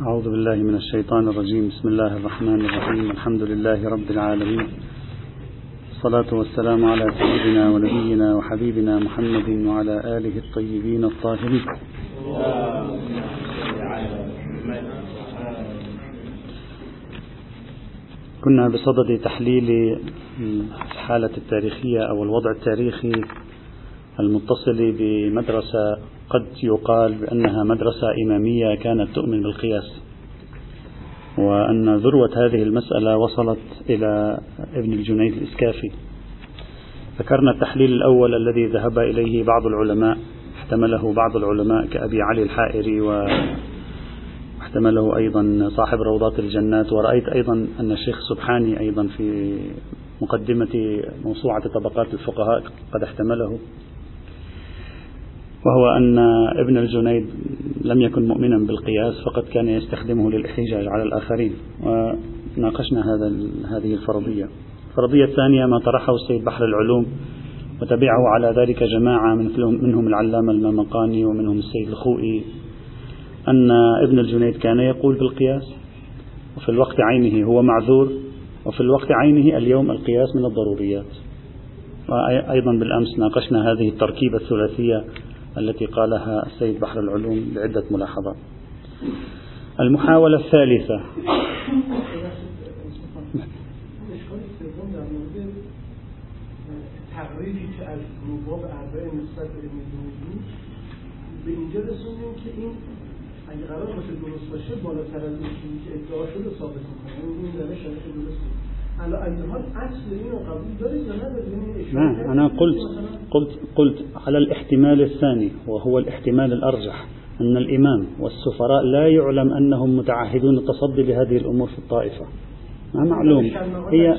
أعوذ بالله من الشيطان الرجيم. بسم الله الرحمن الرحيم. الحمد لله رب العالمين. الصلاة والسلام على سيدنا ونبينا وحبيبنا محمد وعلى آله الطيبين الطاهرين. كنا بصدد تحليل الحالة التاريخية أو الوضع التاريخي المتصل بمدرسة قد يقال بأنها مدرسة إمامية كانت تؤمن بالقياس وأن ذروة هذه المسألة وصلت إلى ابن الجنيد الإسكافي. ذكرنا التحليل الأول الذي ذهب إليه بعض العلماء احتمله بعض العلماء كأبي علي الحائري و احتمله أيضا صاحب روضات الجنات. ورأيت أيضا أن الشيخ سبحاني أيضا في مقدمة موسوعة طبقات الفقهاء قد احتمله. وهو أن ابن الجنيد لم يكن مؤمنا بالقياس فقد كان يستخدمه للاحتجاج على الآخرين. وناقشنا هذا هذه الفرضية. الفرضية الثانية ما طرحه السيد بحر العلوم وتبعه على ذلك جماعة منهم العلامة المامقاني ومنهم السيد الخوئي أن ابن الجنيد كان يقول بالقياس وفي الوقت عينه هو معذور وفي الوقت عينه اليوم القياس من الضروريات. وأيضا بالأمس ناقشنا هذه التركيبة الثلاثية التي قالها السيد بحر العلوم بعدة ملاحظات. المحاولة الثالثة. به این اگه قرار باشه درست باشه بالاتر از اون که ادعا شده ثابت میکنه این شرح درست نعم أنا قلت قلت قلت على الاحتمال الثاني وهو الاحتمال الأرجح أن الإمام والسفراء لا يعلم أنهم متعهدون التصدي لهذه الأمور في الطائفة. ما معلوم. هي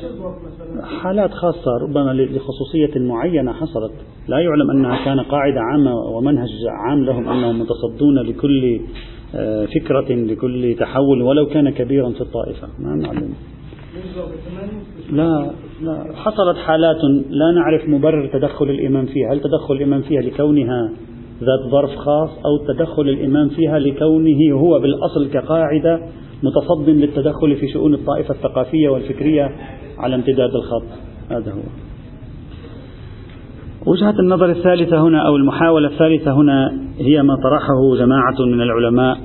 حالات خاصة ربما لخصوصية معينة حصلت. لا يعلم أنها كان قاعدة عامة ومنهج عام لهم أنهم متصدون لكل آه، فكرة لكل تحول ولو كان كبيرا في الطائفة. ما معلوم. لا لا. حصلت حالات لا نعرف مبرر تدخل الإمام فيها. هل تدخل الإمام فيها لكونها ذات ظرف خاص أو تدخل الإمام فيها لكونه هو بالأصل كقاعدة متصد للتدخل في شؤون الطائفة الثقافية والفكرية على امتداد الخط؟ هذا هو. وجهة النظر الثالثة هنا أو المحاولة الثالثة هنا هي ما طرحه جماعة من العلماء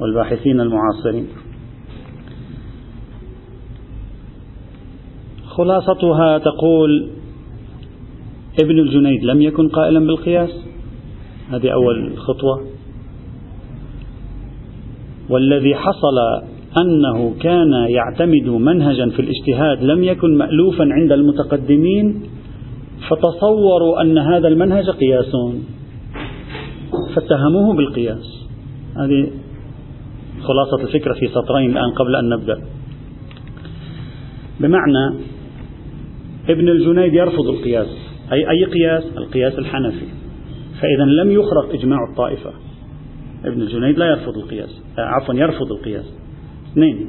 والباحثين المعاصرين. خلاصتها تقول ابن الجنيد لم يكن قائلا بالقياس؟ هذه أول خطوة. والذي حصل أنه كان يعتمد منهجا في الاجتهاد لم يكن مألوفا عند المتقدمين فتصوروا أن هذا المنهج قياس. فاتهموه بالقياس. هذه خلاصة الفكرة في سطرين الآن قبل أن نبدأ. بمعنى ابن الجنيد يرفض القياس. أي أي قياس؟ القياس الحنفي. فإذا لم يخرق إجماع الطائفة. ابن الجنيد لا يرفض القياس. آه، عفوا يرفض القياس. اثنين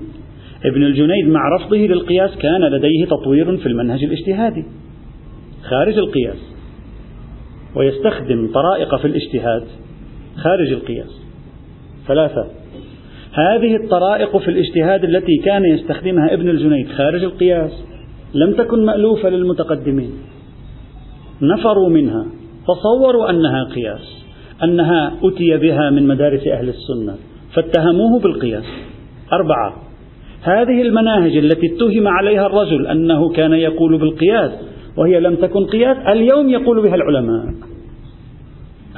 ابن الجنيد مع رفضه للقياس كان لديه تطوير في المنهج الاجتهادي خارج القياس ويستخدم طرائق في الاجتهاد خارج القياس. ثلاثة هذه الطرائق في الاجتهاد التي كان يستخدمها ابن الجنيد خارج القياس. لم تكن مألوفة للمتقدمين. نفروا منها تصوروا أنها قياس أنها أتي بها من مدارس أهل السنة فاتهموه بالقياس. أربعة هذه المناهج التي اتهم عليها الرجل أنه كان يقول بالقياس وهي لم تكن قياس اليوم يقول بها العلماء.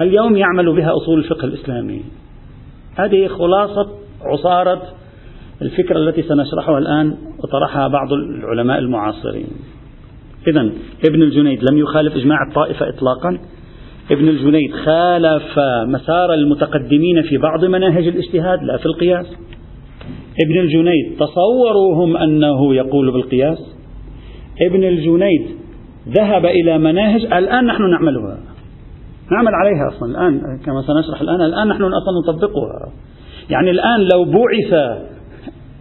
اليوم يعمل بها أصول الفقه الإسلامي. هذه خلاصة عصارة الفكرة التي سنشرحها الآن وطرحها بعض العلماء المعاصرين. إذا ابن الجنيد لم يخالف إجماع الطائفة إطلاقا. ابن الجنيد خالف مسار المتقدمين في بعض مناهج الاجتهاد لا في القياس. ابن الجنيد تصوروا هم أنه يقول بالقياس. ابن الجنيد ذهب إلى مناهج الآن نحن نعملها. نعمل عليها أصلا الآن كما سنشرح الآن الآن نحن أصلا نطبقها. يعني الآن لو بعث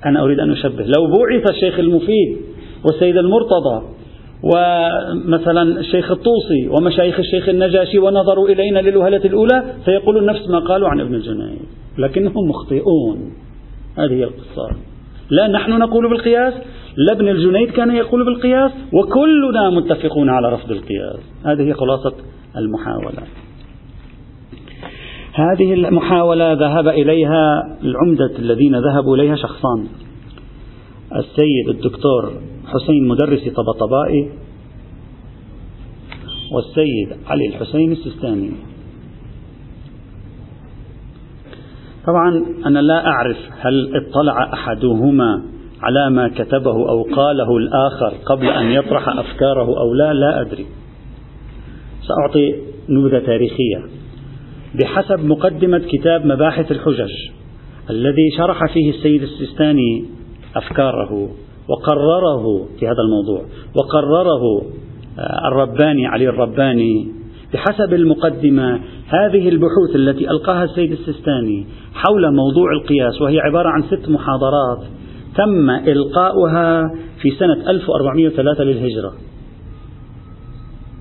أنا أريد أن أشبه. لو بعث الشيخ المفيد والسيد المرتضى ومثلا الشيخ الطوسي ومشايخ الشيخ النجاشي ونظروا إلينا للوهلة الأولى سيقولون نفس ما قالوا عن ابن الجنيد. لكنهم مخطئون. هذه هي القصة. لا نحن نقول بالقياس لا ابن الجنيد كان يقول بالقياس وكلنا متفقون على رفض القياس. هذه هي خلاصة المحاولة. هذه المحاولة ذهب إليها العمدة الذين ذهبوا إليها شخصان. السيد الدكتور حسين مدرسي طبطبائي والسيد علي الحسين السستاني طبعا أنا لا أعرف هل اطلع أحدهما على ما كتبه أو قاله الآخر قبل أن يطرح أفكاره أو لا لا أدري. سأعطي نبذة تاريخية. بحسب مقدمة كتاب مباحث الحجج الذي شرح فيه السيد السيستاني أفكاره وقرره في هذا الموضوع وقرره آه، الرباني علي الرباني بحسب المقدمة هذه البحوث التي ألقاها السيد السيستاني حول موضوع القياس وهي عبارة عن ست محاضرات تم إلقاؤها في سنة 1403 للهجرة.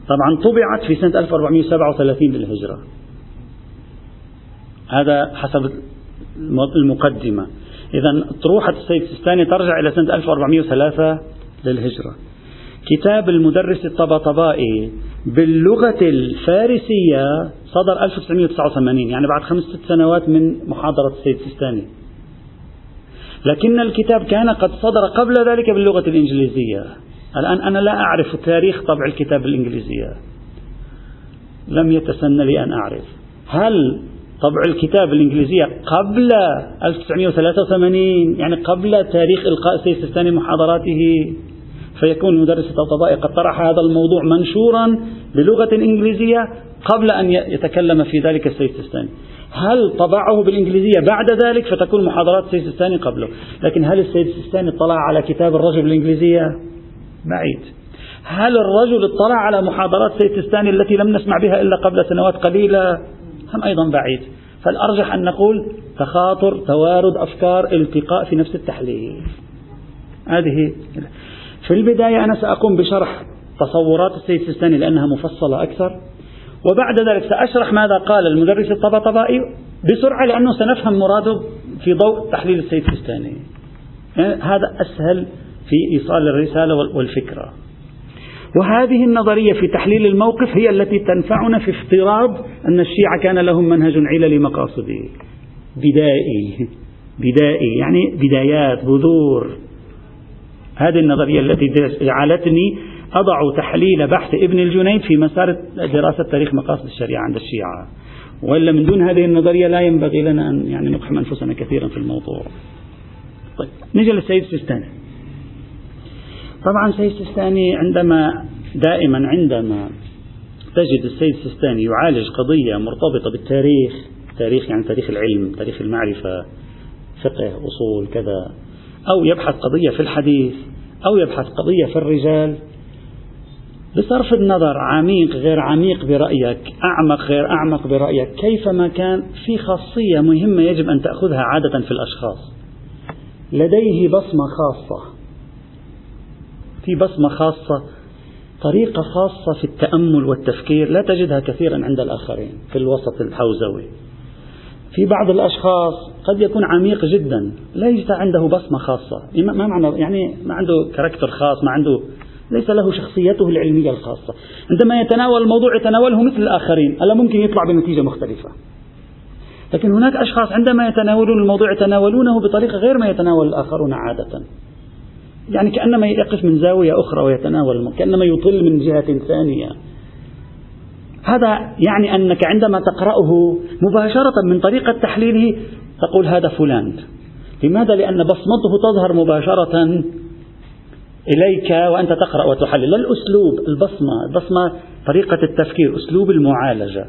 طبعا طبعت في سنة 1437 للهجرة. هذا حسب المقدمة. إذا طروحة السيد السيستاني ترجع إلى سنة 1403 للهجرة. كتاب المدرس الطباطبائي باللغة الفارسية صدر 1989 يعني بعد خمس ست سنوات من محاضرة السيد السيستاني لكن الكتاب كان قد صدر قبل ذلك باللغة الإنجليزية. الآن أنا لا أعرف تاريخ طبع الكتاب بالإنجليزية. لم يتسنى لي أن أعرف. هل طبع الكتاب بالإنجليزية قبل 1983 يعني قبل تاريخ إلقاء السيد السيستاني محاضراته فيكون المدرس الطبطبائي قد طرح هذا الموضوع منشورا بلغة إنجليزية قبل أن يتكلم في ذلك السيد السيستاني هل طبعه بالإنجليزية بعد ذلك؟ فتكون محاضرات السيد السيستاني قبله. لكن هل السيد السيستاني اطلع على كتاب الرجل بالإنجليزية؟ بعيد. هل الرجل اطلع على محاضرات السيد السيستاني التي لم نسمع بها إلا قبل سنوات قليلة؟ هم أيضا بعيد. فالأرجح أن نقول تخاطر توارد أفكار التقاء في نفس التحليل. هذه في البداية أنا سأقوم بشرح تصورات السيد السيستاني لأنها مفصلة أكثر. وبعد ذلك سأشرح ماذا قال المدرس الطبطبائي بسرعة لأنه سنفهم مراده في ضوء تحليل السيد السيستاني هذا أسهل في إيصال الرسالة والفكرة. وهذه النظرية في تحليل الموقف هي التي تنفعنا في افتراض أن الشيعة كان لهم منهج علل مقاصدي بدائي. بدائي. يعني بدايات بذور. هذه النظرية التي جعلتني أضع تحليل بحث ابن الجنيد في مسار دراسة تاريخ مقاصد الشريعة عند الشيعة. وإلا من دون هذه النظرية لا ينبغي لنا أن يعني نقحم أنفسنا كثيرا في الموضوع. طيب نجي للسيد السيستاني طبعا السيد السيستاني عندما دائما عندما تجد السيد السيستاني يعالج قضية مرتبطة بالتاريخ تاريخ يعني تاريخ العلم تاريخ المعرفة فقه أصول كذا أو يبحث قضية في الحديث أو يبحث قضية في الرجال بصرف النظر عميق غير عميق برأيك أعمق غير أعمق برأيك كيفما كان في خاصية مهمة يجب أن تأخذها عادة في الأشخاص. لديه بصمة خاصة. في بصمة خاصة طريقة خاصة في التأمل والتفكير لا تجدها كثيرا عند الآخرين في الوسط الحوزوي. في بعض الأشخاص قد يكون عميق جدا ليس عنده بصمة خاصة. ما معنى يعني ما عنده كاركتر خاص ما عنده ليس له شخصيته العلمية الخاصة. عندما يتناول الموضوع يتناوله مثل الآخرين ألا ممكن يطلع بنتيجة مختلفة. لكن هناك أشخاص عندما يتناولون الموضوع يتناولونه بطريقة غير ما يتناول الآخرون عادة. يعني كأنما يقف من زاوية أخرى ويتناول كأنما يطل من جهة ثانية. هذا يعني أنك عندما تقرأه مباشرة من طريقة تحليله تقول هذا فلان. لماذا؟ لأن بصمته تظهر مباشرة إليك وأنت تقرأ وتحلل. لا الأسلوب البصمة البصمة طريقة التفكير أسلوب المعالجة.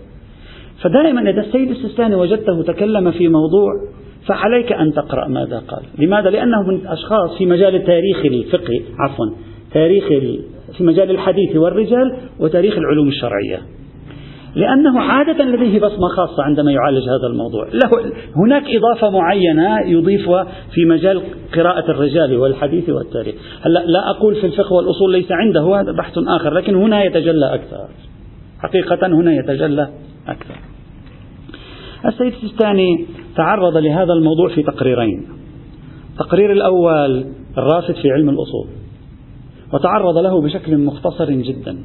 فدائما إذا السيد السيستاني وجدته تكلم في موضوع فعليك أن تقرأ ماذا قال. لماذا؟ لأنه من أشخاص في مجال تاريخ الفقه عفوا تاريخ في مجال الحديث والرجال وتاريخ العلوم الشرعية. لأنه عادة لديه بصمة خاصة عندما يعالج هذا الموضوع. له هناك إضافة معينة يضيفها في مجال قراءة الرجال والحديث والتاريخ. هلأ لا أقول في الفقه والأصول ليس عنده هذا بحث آخر لكن هنا يتجلى أكثر. حقيقة هنا يتجلى أكثر. السيد السيستاني تعرض لهذا الموضوع في تقريرين. التقرير الأول الرافد في علم الأصول وتعرض له بشكل مختصر جدا.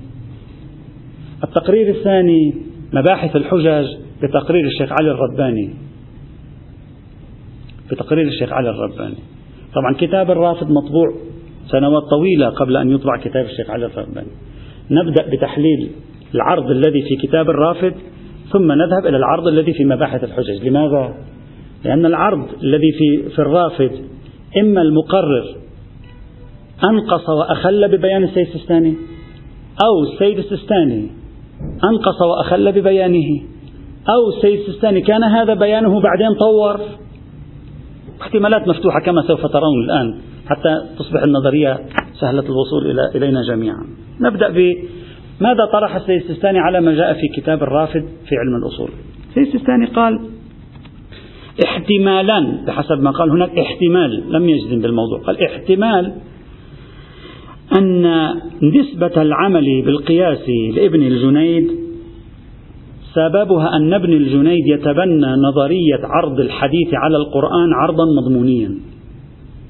التقرير الثاني مباحث الحجج بتقرير الشيخ علي الرباني. بتقرير الشيخ علي الرباني. طبعا كتاب الرافد مطبوع سنوات طويلة قبل أن يطبع كتاب الشيخ علي الرباني. نبدأ بتحليل العرض الذي في كتاب الرافد ثم نذهب إلى العرض الذي في مباحث الحجج. لماذا؟ لأن العرض الذي في, في الرافد إما المقرر أنقص وأخل ببيان السيد السيستاني أو السيد السيستاني أنقص وأخل ببيانه أو السيد السيستاني كان هذا بيانه بعدين طور. احتمالات مفتوحة كما سوف ترون الآن حتى تصبح النظرية سهلة الوصول إلى إلينا جميعا. نبدأ بماذا طرح السيد السيستاني على ما جاء في كتاب الرافد في علم الأصول؟ السيد السيستاني قال احتمالان بحسب ما قال هناك احتمال لم يجزم بالموضوع قال احتمال أن نسبة العمل بالقياس لابن الجنيد سببها أن ابن الجنيد يتبنى نظرية عرض الحديث على القرآن عرضا مضمونيا.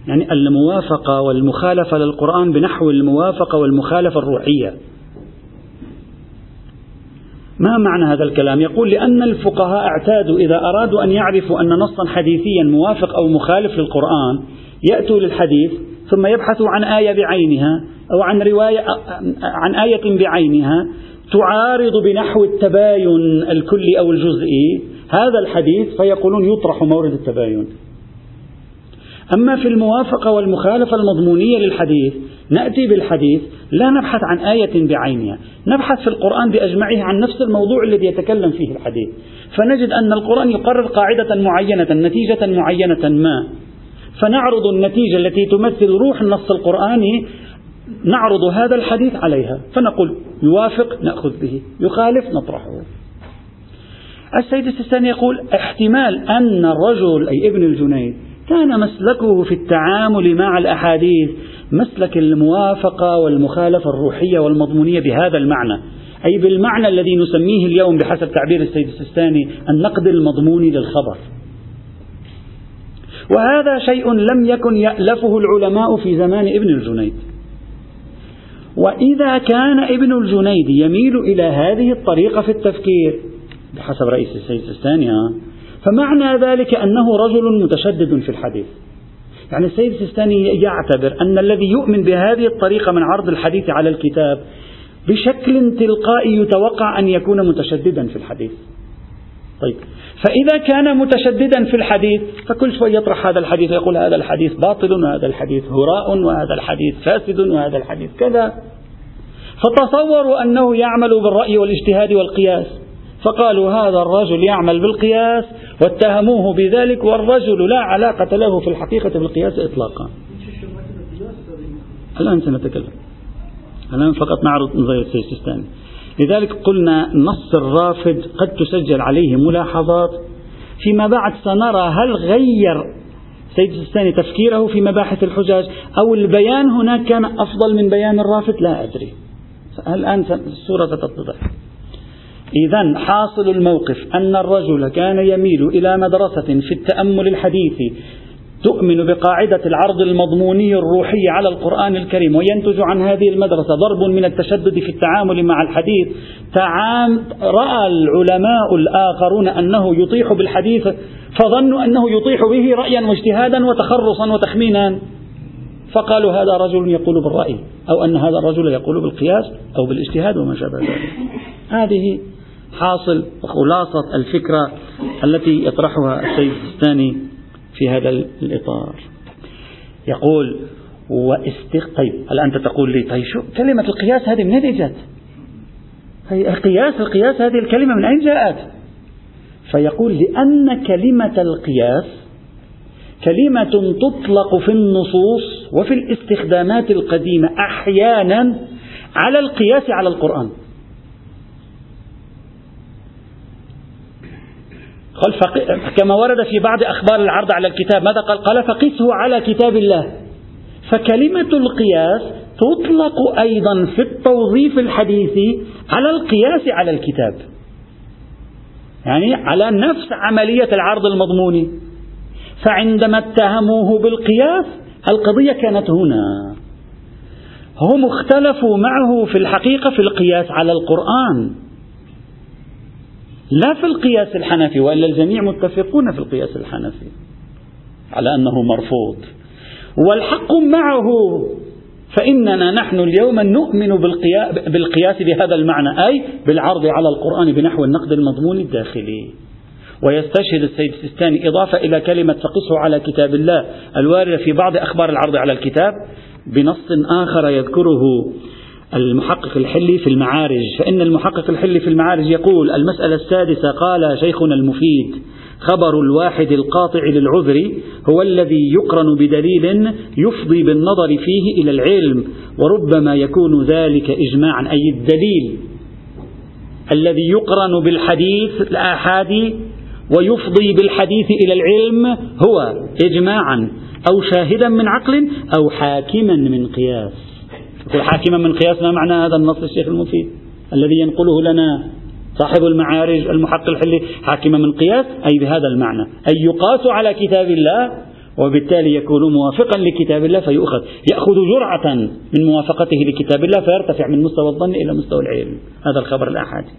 يعني الموافقة والمخالفة للقرآن بنحو الموافقة والمخالفة الروحية. ما معنى هذا الكلام؟ يقول لأن الفقهاء اعتادوا إذا أرادوا أن يعرفوا أن نصا حديثيا موافق أو مخالف للقرآن يأتوا للحديث ثم يبحثوا عن آية بعينها أو عن رواية عن آية بعينها تعارض بنحو التباين الكلي أو الجزئي هذا الحديث فيقولون يطرح مورد التباين أما في الموافقة والمخالفة المضمونية للحديث نأتي بالحديث لا نبحث عن آية بعينها نبحث في القرآن بأجمعه عن نفس الموضوع الذي يتكلم فيه الحديث. فنجد أن القرآن يقرر قاعدة معينة نتيجة معينة ما. فنعرض النتيجة التي تمثل روح النص القرآني نعرض هذا الحديث عليها فنقول يوافق نأخذ به يخالف نطرحه. السيد السيستاني يقول احتمال أن الرجل أي ابن الجنيد كان مسلكه في التعامل مع الأحاديث مسلك الموافقة والمخالفة الروحية والمضمونية بهذا المعنى. أي بالمعنى الذي نسميه اليوم بحسب تعبير السيد السيستاني النقد المضموني للخبر. وهذا شيء لم يكن يألفه العلماء في زمان ابن الجنيد. وإذا كان ابن الجنيد يميل إلى هذه الطريقة في التفكير بحسب رئيس السيد السيستاني فمعنى ذلك أنه رجل متشدد في الحديث. يعني السيد السيستاني يعتبر أن الذي يؤمن بهذه الطريقة من عرض الحديث على الكتاب بشكل تلقائي يتوقع أن يكون متشددا في الحديث. طيب فإذا كان متشددا في الحديث فكل شوي يطرح هذا الحديث يقول هذا الحديث باطل وهذا الحديث هراء وهذا الحديث فاسد وهذا الحديث كذا. فتصوروا أنه يعمل بالرأي والاجتهاد والقياس. فقالوا هذا الرجل يعمل بالقياس واتهموه بذلك والرجل لا علاقة له في الحقيقة بالقياس إطلاقا. الآن سنتكلم. الآن فقط نعرض نظرية السيستاني لذلك قلنا نص الرافد قد تسجل عليه ملاحظات فيما بعد سنرى هل غير سيد السيستاني تفكيره في مباحث الحجاج أو البيان هناك كان أفضل من بيان الرافد؟ لا أدري. الآن الصورة ستتضح إذا حاصل الموقف أن الرجل كان يميل إلى مدرسة في التأمل الحديثي تؤمن بقاعدة العرض المضموني الروحي على القرآن الكريم وينتج عن هذه المدرسة ضرب من التشدد في التعامل مع الحديث. تعام رأى العلماء الآخرون أنه يطيح بالحديث فظنوا أنه يطيح به رأيا واجتهادا وتخرصا وتخمينا. فقالوا هذا رجل يقول بالرأي أو أن هذا الرجل يقول بالقياس أو بالاجتهاد وما شابه ذلك. هذه حاصل وخلاصة الفكرة التي يطرحها السيد الثاني في هذا الإطار يقول واستق طيب هل أنت تقول لي طيب شو كلمة القياس هذه من أين جاءت؟ القياس القياس هذه الكلمة من أين جاءت؟ فيقول لأن كلمة القياس كلمة تطلق في النصوص وفي الاستخدامات القديمة أحيانا على القياس على القرآن قال كما ورد في بعض أخبار العرض على الكتاب ماذا قال؟ قال فقسه على كتاب الله. فكلمة القياس تطلق أيضا في التوظيف الحديثي على القياس على الكتاب. يعني على نفس عملية العرض المضموني فعندما اتهموه بالقياس القضية كانت هنا. هم اختلفوا معه في الحقيقة في القياس على القرآن. لا في القياس الحنفي وإلا الجميع متفقون في القياس الحنفي على أنه مرفوض. والحق معه فإننا نحن اليوم نؤمن بالقياس بهذا المعنى أي بالعرض على القرآن بنحو النقد المضمون الداخلي. ويستشهد السيد السيستاني إضافة إلى كلمة فقصه على كتاب الله الواردة في بعض أخبار العرض على الكتاب بنص آخر يذكره. المحقق الحلي في المعارج. فإن المحقق الحلي في المعارج يقول المسألة السادسة قال شيخنا المفيد خبر الواحد القاطع للعذر هو الذي يقرن بدليل يفضي بالنظر فيه إلى العلم وربما يكون ذلك إجماعا. أي الدليل الذي يقرن بالحديث الآحادي ويفضي بالحديث إلى العلم هو إجماعا أو شاهدا من عقل أو حاكما من قياس. يقول حاكما من قياس ما معنى هذا النص الشيخ المفيد الذي ينقله لنا صاحب المعارج المحقق الحلي؟ حاكما من قياس أي بهذا المعنى أي يقاس على كتاب الله وبالتالي يكون موافقا لكتاب الله فيؤخذ يأخذ جرعة من موافقته لكتاب الله فيرتفع من مستوى الظن إلى مستوى العلم. هذا الخبر الآحادي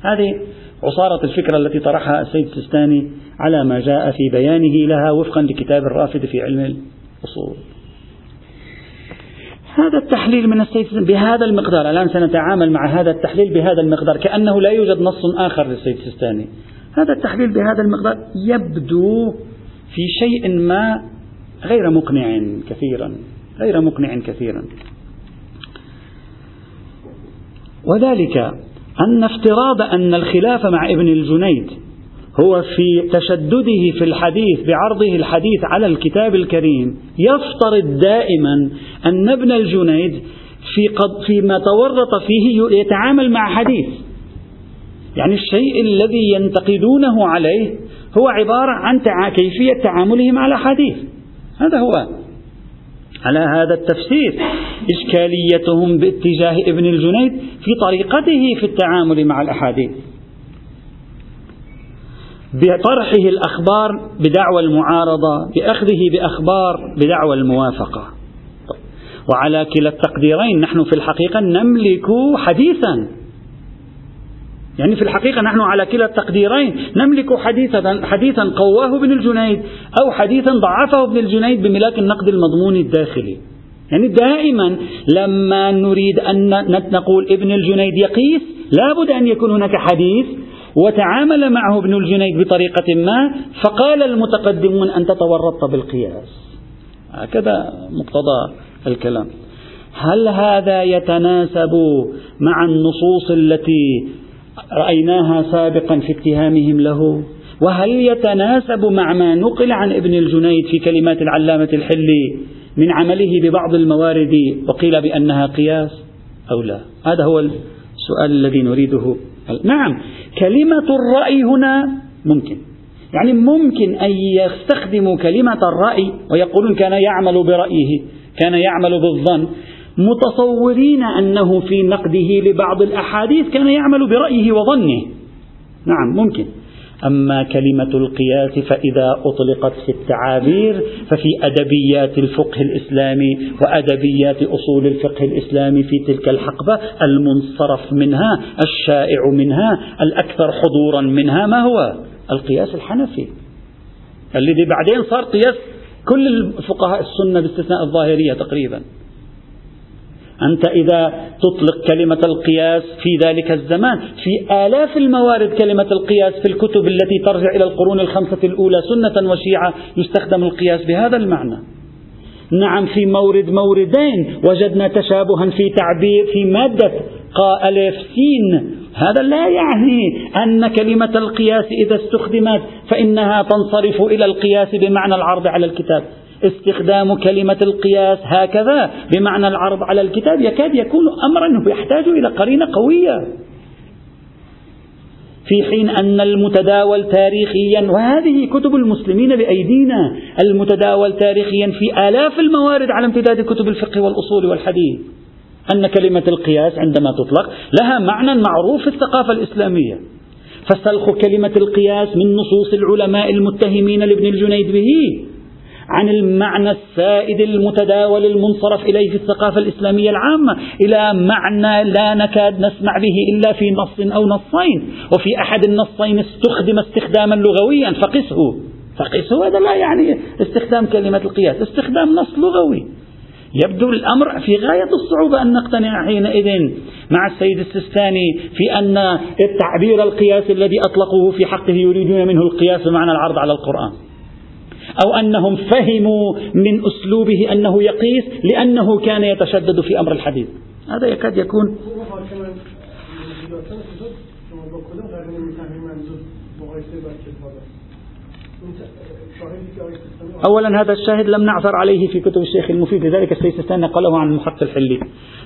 هذه عصارة الفكرة التي طرحها السيد السيستاني على ما جاء في بيانه لها وفقا لكتاب الرافد في علم الأصول. هذا التحليل من السيد بهذا المقدار. الآن سنتعامل مع هذا التحليل بهذا المقدار كأنه لا يوجد نص آخر للسيد السيستاني. هذا التحليل بهذا المقدار يبدو في شيء ما غير مقنع كثيرا غير مقنع كثيرا. وذلك أن افتراض أن الخلاف مع ابن الجنيد هو في تشدده في الحديث بعرضه الحديث على الكتاب الكريم يفترض دائما أن ابن الجنيد في قد فيما تورط فيه يتعامل مع حديث. يعني الشيء الذي ينتقدونه عليه هو عبارة عن كيفية تعاملهم على حديث. هذا هو. على هذا التفسير إشكاليتهم باتجاه ابن الجنيد في طريقته في التعامل مع الأحاديث. بطرحه الأخبار بدعوى المعارضة بأخذه بأخبار بدعوى الموافقة. وعلى كلا التقديرين نحن في الحقيقة نملك حديثا. يعني في الحقيقة نحن على كلا التقديرين نملك حديثا حديثا قواه ابن الجنيد أو حديثا ضعفه ابن الجنيد بملاك النقد المضموني الداخلي. يعني دائما لما نريد أن نقول ابن الجنيد يقيس لابد أن يكون هناك حديث وتعامل معه ابن الجنيد بطريقة ما فقال المتقدمون أنت تورطت بالقياس. هكذا مقتضى الكلام. هل هذا يتناسب مع النصوص التي رأيناها سابقا في اتهامهم له؟ وهل يتناسب مع ما نقل عن ابن الجنيد في كلمات العلامة الحلي من عمله ببعض الموارد وقيل بأنها قياس أو لا؟ هذا هو السؤال الذي نريده. نعم. كلمة الرأي هنا ممكن. يعني ممكن أن يستخدموا كلمة الرأي ويقولون كان يعمل برأيه كان يعمل بالظن متصورين أنه في نقده لبعض الأحاديث كان يعمل برأيه وظنه. نعم ممكن. أما كلمة القياس فإذا أطلقت في التعابير ففي أدبيات الفقه الإسلامي وأدبيات أصول الفقه الإسلامي في تلك الحقبة المنصرف منها الشائع منها الأكثر حضورا منها ما هو؟ القياس الحنفي. الذي بعدين صار قياس كل الفقهاء السنة باستثناء الظاهرية تقريبا. أنت إذا تطلق كلمة القياس في ذلك الزمان في آلاف الموارد كلمة القياس في الكتب التي ترجع إلى القرون الخمسة الأولى سنة وشيعة يستخدم القياس بهذا المعنى. نعم في مورد موردين وجدنا تشابها في تعبير في مادة قا ألف سين هذا لا يعني أن كلمة القياس إذا استخدمت فإنها تنصرف إلى القياس بمعنى العرض على الكتاب. استخدام كلمة القياس هكذا بمعنى العرض على الكتاب يكاد يكون أمرا يحتاج إلى قرينة قوية. في حين أن المتداول تاريخيا وهذه كتب المسلمين بأيدينا المتداول تاريخيا في آلاف الموارد على امتداد كتب الفقه والأصول والحديث. أن كلمة القياس عندما تطلق لها معنى معروف في الثقافة الإسلامية. فسلخ كلمة القياس من نصوص العلماء المتهمين لابن الجنيد به. عن المعنى السائد المتداول المنصرف إليه في الثقافة الإسلامية العامة إلى معنى لا نكاد نسمع به إلا في نص أو نصين. وفي أحد النصين استخدم استخداما لغويا فقسه. فقسه هذا لا يعني استخدام كلمة القياس استخدام نص لغوي. يبدو الأمر في غاية الصعوبة أن نقتنع حينئذ مع السيد السستاني في أن التعبير القياس الذي أطلقوه في حقه يريدون منه القياس بمعنى العرض على القرآن. أو أنهم فهموا من أسلوبه أنه يقيس لأنه كان يتشدد في أمر الحديث. هذا يكاد يكون. أولا هذا الشاهد لم نعثر عليه في كتب الشيخ المفيد لذلك السيستاني نقله عن المحق الحلي.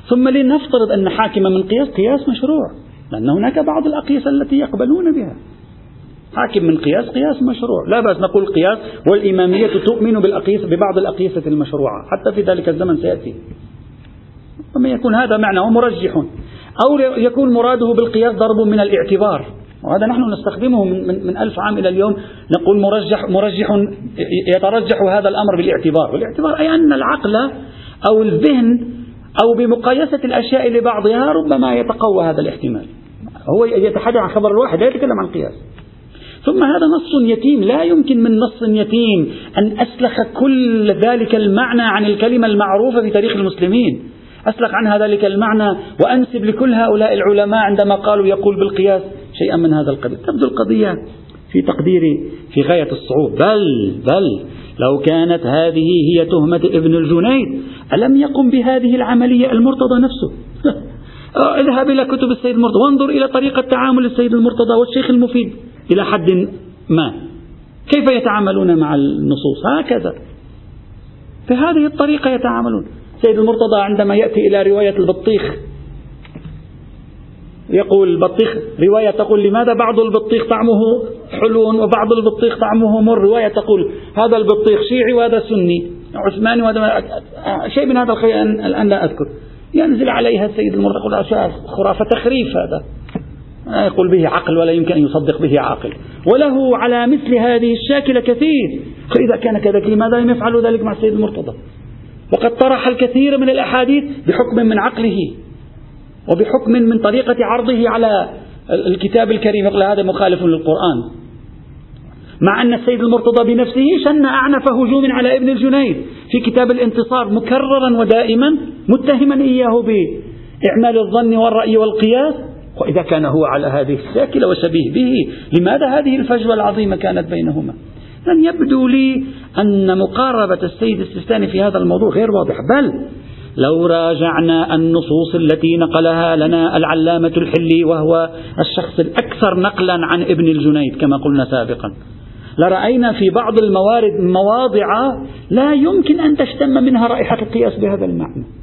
ثم لنفترض أن حاكما من قياس قياس مشروع لأن هناك بعض الأقيسة التي يقبلون بها. حاكم من قياس قياس مشروع. لا بأس نقول قياس والإمامية تؤمن بالأقيسة ببعض الأقيسة المشروعة. حتى في ذلك الزمن سيأتي. وما يكون هذا معناه مرجح. أو يكون مراده بالقياس ضرب من الاعتبار. وهذا نحن نستخدمه من, من, من ألف عام إلى اليوم. نقول مرجح, مرجح يترجح هذا الأمر بالاعتبار. والاعتبار أي أن العقل أو الذهن أو بمقايسة الأشياء لبعضها ربما يتقوى هذا الاحتمال. هو يتحدث عن خبر الواحد لا يتكلم عن قياس. ثم هذا نص يتيم لا يمكن من نص يتيم أن أسلخ كل ذلك المعنى عن الكلمة المعروفة في تاريخ المسلمين. أسلخ عنها ذلك المعنى وأنسب لكل هؤلاء العلماء عندما قالوا يقول بالقياس شيئا من هذا القبيل. تبدو القضية في تقديري في غاية الصعوبة بل بل لو كانت هذه هي تهمة ابن الجنيد ألم يقم بهذه العملية المرتضى نفسه؟ اذهب إلى كتب السيد المرتضى وانظر إلى طريقة تعامل السيد المرتضى والشيخ المفيد. إلى حد ما. كيف يتعاملون مع النصوص؟ هكذا. بهذه الطريقة يتعاملون. سيد المرتضى عندما يأتي إلى رواية البطيخ يقول البطيخ رواية تقول لماذا بعض البطيخ طعمه حلو وبعض البطيخ طعمه مر؟ رواية تقول هذا البطيخ شيعي وهذا سني. عثماني وهذا شيء من هذا الخير الآن لا أذكر. ينزل عليها السيد المرتضى يقول خرافة تخريف هذا. ما يقول به عقل ولا يمكن أن يصدق به عاقل. وله على مثل هذه الشاكلة كثير. فإذا كان كذلك لماذا لم يفعل ذلك مع السيد المرتضى؟ وقد طرح الكثير من الأحاديث بحكم من عقله وبحكم من طريقة عرضه على الكتاب الكريم. يقول هذا مخالف للقرآن. مع أن السيد المرتضى بنفسه شن أعنف هجوم على ابن الجنيد في كتاب الانتصار مكررا ودائما متهما إياه بإعمال الظن والرأي والقياس. وإذا كان هو على هذه الشاكلة وشبيه به لماذا هذه الفجوة العظيمة كانت بينهما؟ لن يبدو لي أن مقاربة السيد السيستاني في هذا الموضوع غير واضحة بل لو راجعنا النصوص التي نقلها لنا العلامة الحلي وهو الشخص الأكثر نقلا عن ابن الجنيد كما قلنا سابقا. لرأينا في بعض الموارد مواضع لا يمكن أن تشتم منها رائحة القياس بهذا المعنى.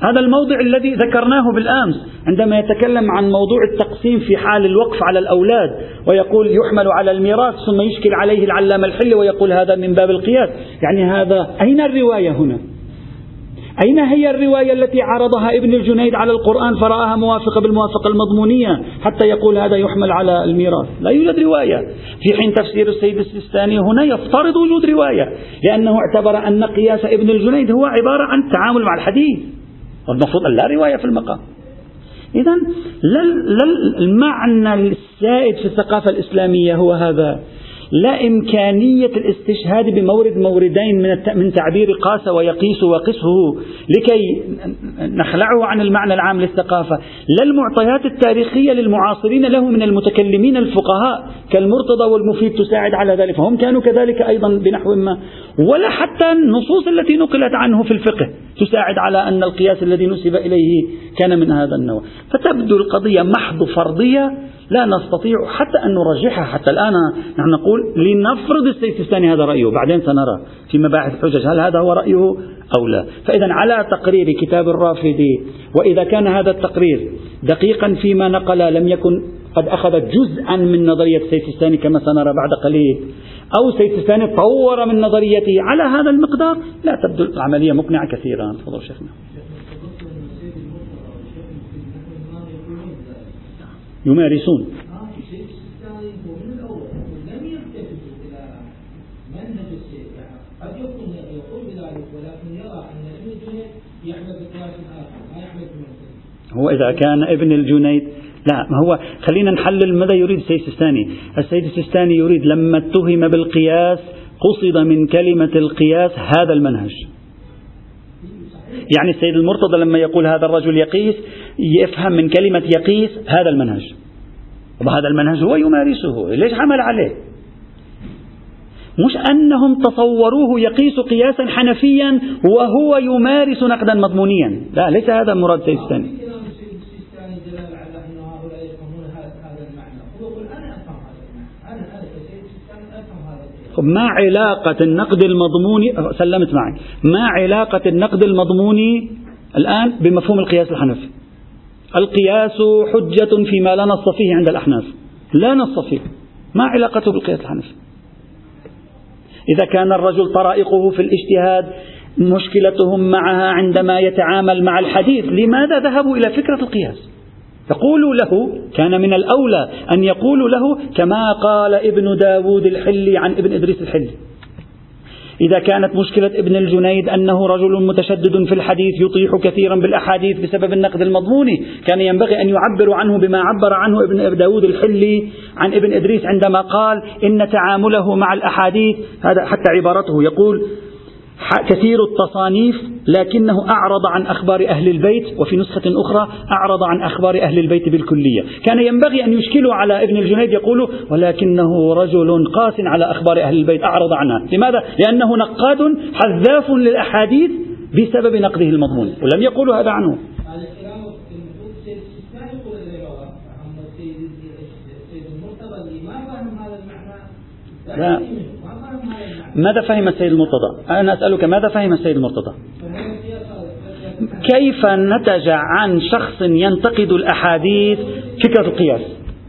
هذا الموضع الذي ذكرناه بالأمس عندما يتكلم عن موضوع التقسيم في حال الوقف على الأولاد ويقول يحمل على الميراث ثم يشكل عليه العلامة الحلي ويقول هذا من باب القياس، يعني هذا أين الرواية هنا؟ أين هي الرواية التي عرضها ابن الجنيد على القرآن فرآها موافقة بالموافقة المضمونية حتى يقول هذا يحمل على الميراث؟ لا يوجد رواية. في حين تفسير السيد السيستاني هنا يفترض وجود رواية لأنه اعتبر أن قياس ابن الجنيد هو عبارة عن التعامل مع الحديث. والمفروض لا رواية في المقام. إذا المعنى السائد في الثقافة الإسلامية هو هذا. لا إمكانية الاستشهاد بمورد موردين من من تعبير قاس ويقيس وقسه لكي نخلعه عن المعنى العام للثقافة. لا المعطيات التاريخية للمعاصرين له من المتكلمين الفقهاء كالمرتضى والمفيد تساعد على ذلك. فهم كانوا كذلك أيضا بنحو ما ولا حتى النصوص التي نقلت عنه في الفقه. تساعد على أن القياس الذي نسب إليه كان من هذا النوع. فتبدو القضية محض فرضية لا نستطيع حتى أن نرجحها حتى الآن نحن نقول لنفرض السيستاني هذا رأيه. بعدين سنرى في مباحث الحجج هل هذا هو رأيه أو لا. فإذا على تقرير كتاب الرافدي وإذا كان هذا التقرير دقيقا فيما نقل لم يكن قد أخذ جزءا من نظرية السيستاني كما سنرى بعد قليل. أو السيستاني طور من نظريته على هذا المقدار. لا تبدو العملية مقنعة كثيرا. تفضل شيخنا. يمارسون. هو إذا كان ابن الجنيد لا ما هو خلينا نحلل ماذا يريد السيد السيستاني. السيد السيستاني يريد لما اتهم بالقياس قصد من كلمة القياس هذا المنهج. يعني السيد المرتضى لما يقول هذا الرجل يقيس يفهم من كلمة يقيس هذا المنهج. وهذا المنهج هو يمارسه ليش عمل عليه؟ مش أنهم تصوروه يقيس قياسا حنفيا وهو يمارس نقدا مضمونيا. لا ليس هذا مراد سيد الثاني ما علاقة النقد المضموني سلمت معي. ما علاقة النقد المضموني الآن بمفهوم القياس الحنفي؟ القياس حجة فيما لا نص فيه عند الأحناف. لا نص فيه. ما علاقته بالقياس الحنفي؟ إذا كان الرجل طرائقه في الاجتهاد مشكلتهم معها عندما يتعامل مع الحديث لماذا ذهبوا إلى فكرة القياس؟ يقولوا له كان من الأولى أن يقولوا له كما قال ابن داود الحلي عن ابن إدريس الحلي. إذا كانت مشكلة ابن الجنيد أنه رجل متشدد في الحديث يطيح كثيرا بالأحاديث بسبب النقد المضموني كان ينبغي أن يعبر عنه بما عبر عنه ابن داود الحلي عن ابن إدريس عندما قال إن تعامله مع الأحاديث هذا حتى عبارته يقول كثير التصانيف لكنه أعرض عن أخبار أهل البيت وفي نسخة أخرى أعرض عن أخبار أهل البيت بالكلية. كان ينبغي أن يشكلوا على ابن الجنيد يقول ولكنه رجل قاس على أخبار أهل البيت أعرض عنها. لماذا؟ لأنه نقاد حذاف للأحاديث بسبب نقده المضمون ولم يقولوا هذا عنه. لا. ماذا فهم السيد المرتضى؟ أنا أسألك ماذا فهم السيد المرتضى؟ كيف نتج عن شخص ينتقد الأحاديث فكرة القياس؟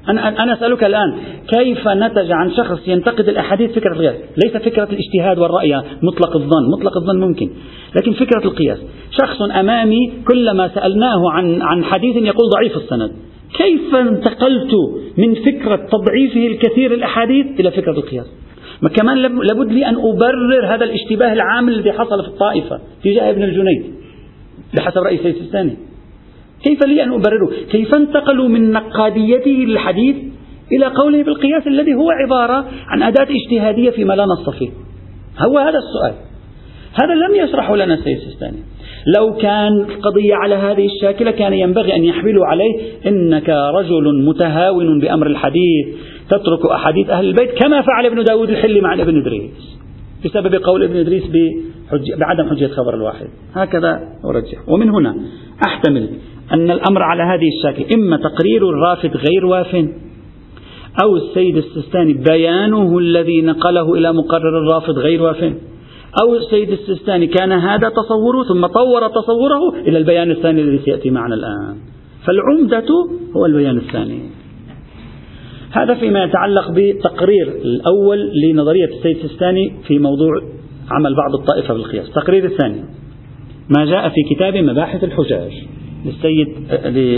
أنا أنا أسألك الآن كيف نتج عن شخص ينتقد الأحاديث فكرة القياس؟ ليس فكرة الاجتهاد والرأي مطلق الظن مطلق الظن ممكن لكن فكرة القياس. شخص أمامي كلما سألناه عن عن حديث يقول ضعيف السند. كيف انتقلت من فكرة تضعيفه الكثير الأحاديث إلى فكرة القياس؟ ما كمان لابد لي أن أبرر هذا الاشتباه العام الذي حصل في الطائفة تجاه ابن الجنيد بحسب رأي سيد الثاني كيف لي أن أبرره؟ كيف انتقلوا من نقاديته للحديث إلى قوله بالقياس الذي هو عبارة عن أداة اجتهادية فيما لا نص فيه؟ هو هذا السؤال. هذا لم يشرحه لنا السيد السيستاني. لو كان القضية على هذه الشاكلة كان ينبغي أن يحملوا عليه إنك رجل متهاون بأمر الحديث تترك أحاديث أهل البيت كما فعل ابن داود الحلي مع ابن إدريس بسبب قول ابن إدريس بعدم حجية خبر الواحد. هكذا أرجح. ومن هنا أحتمل أن الأمر على هذه الشاكلة إما تقرير الرافد غير واف أو السيد السيستاني بيانه الذي نقله إلى مقرر الرافض غير واف. أو السيد السيستاني كان هذا تصوره ثم طور تصوره إلى البيان الثاني الذي سيأتي معنا الآن. فالعمدة هو البيان الثاني. هذا فيما يتعلق بالتقرير الأول لنظرية السيد السيستاني في موضوع عمل بعض الطائفة بالقياس. التقرير الثاني. ما جاء في كتاب مباحث الحجاج للسيد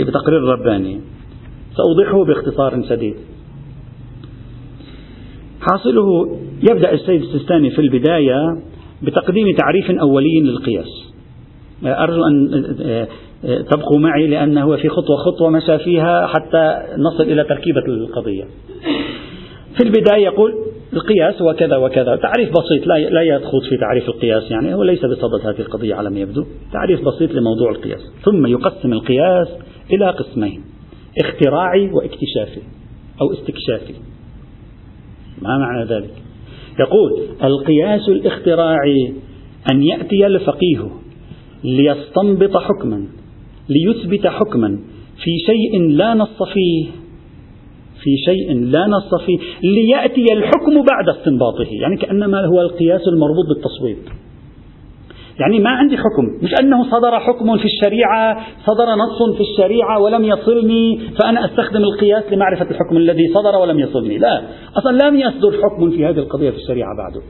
بتقرير الرباني. سأوضحه باختصار شديد. حاصله يبدأ السيد السيستاني في البداية بتقديم تعريف أولي للقياس. أرجو أن تبقوا معي لأنه في خطوة خطوة مشى فيها حتى نصل إلى تركيبة القضية. في البداية يقول القياس هو كذا وكذا. تعريف بسيط لا لا يخوض في تعريف القياس يعني هو ليس بصدد هذه القضية على ما يبدو. تعريف بسيط لموضوع القياس. ثم يقسم القياس إلى قسمين اختراعي واكتشافي أو استكشافي. ما معنى ذلك؟ يقول القياس الاختراعي أن يأتي الفقيه ليستنبط حكما ليثبت حكما في شيء لا نص فيه في شيء لا نص فيه ليأتي الحكم بعد استنباطه يعني كأنما هو القياس المربوط بالتصويب يعني ما عندي حكم. مش أنه صدر حكم في الشريعة صدر نص في الشريعة ولم يصلني فأنا أستخدم القياس لمعرفة الحكم الذي صدر ولم يصلني. لا. أصلا لم يصدر حكم في هذه القضية في الشريعة بعده